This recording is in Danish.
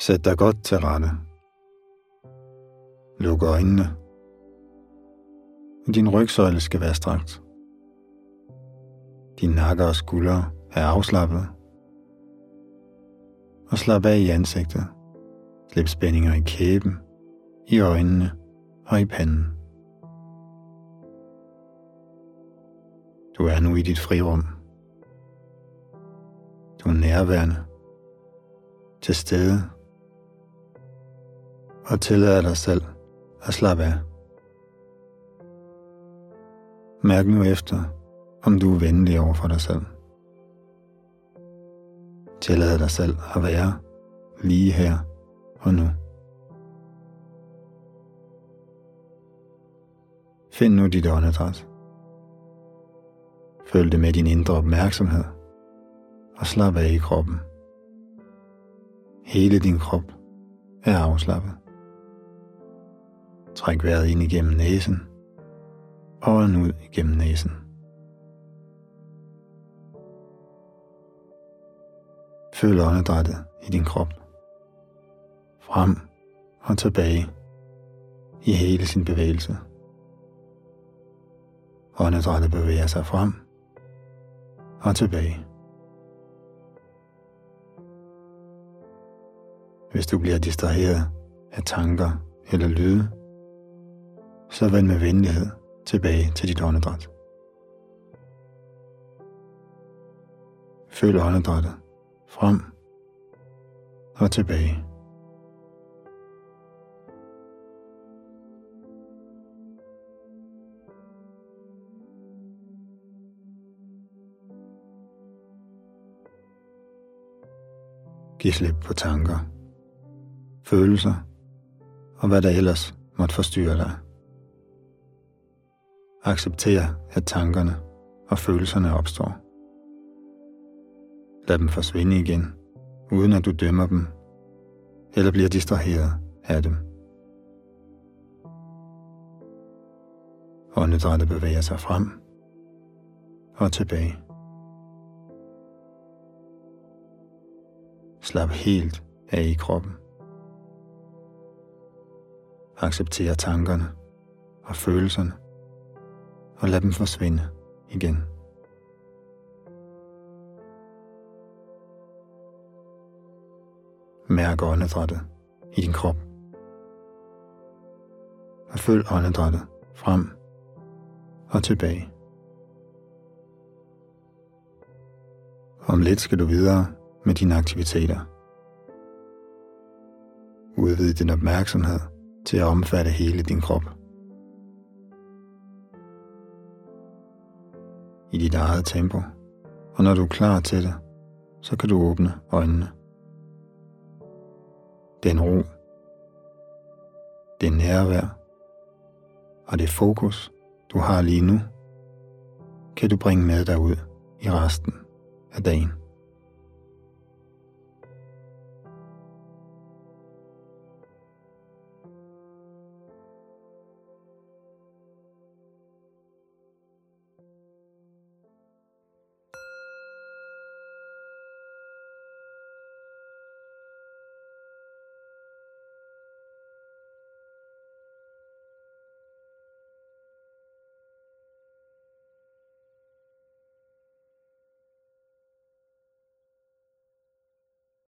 Sæt dig godt til rette. Luk øjnene. Din rygsøjle skal være strakt. Din nakke og skuldre er afslappet. Og slap af i ansigtet. Slip spændinger i kæben, i øjnene og i panden. Du er nu i dit frirum. Du er nærværende, til stede og tillader dig selv at slappe af. Mærk nu efter, om du er venlig over for dig selv. Tillad dig selv at være lige her og nu. Find nu dit åndedræt. Følg det med din indre opmærksomhed og slap af i kroppen. Hele din krop er afslappet. Træk vejret ind igennem næsen og ud igennem næsen. Føl åndedrættet i din krop. Frem og tilbage i hele sin bevægelse. Åndedrættet bevæger sig frem og tilbage. Hvis du bliver distraheret af tanker eller lyde, så vend med venlighed tilbage til dit åndedræt. Føl åndedrættet frem og tilbage. Giv slip på tanker, følelser og hvad der ellers måtte forstyrre dig. Accepter, at tankerne og følelserne opstår. Lad dem forsvinde igen, uden at du dømmer dem eller bliver distraheret af dem. Åndedrættet bevæger sig frem og tilbage. Slap helt af i kroppen. Accepter tankerne og følelserne og lad dem forsvinde igen. Mærk åndedrættet i din krop. Og følg åndedrættet frem og tilbage. Om lidt skal du videre med dine aktiviteter. Udvid din opmærksomhed til at omfatte hele din krop. I dit eget tempo, og når du er klar til det, så kan du åbne øjnene. Den ro, det nærvær og det fokus, du har lige nu, kan du bringe med dig ud i resten af dagen.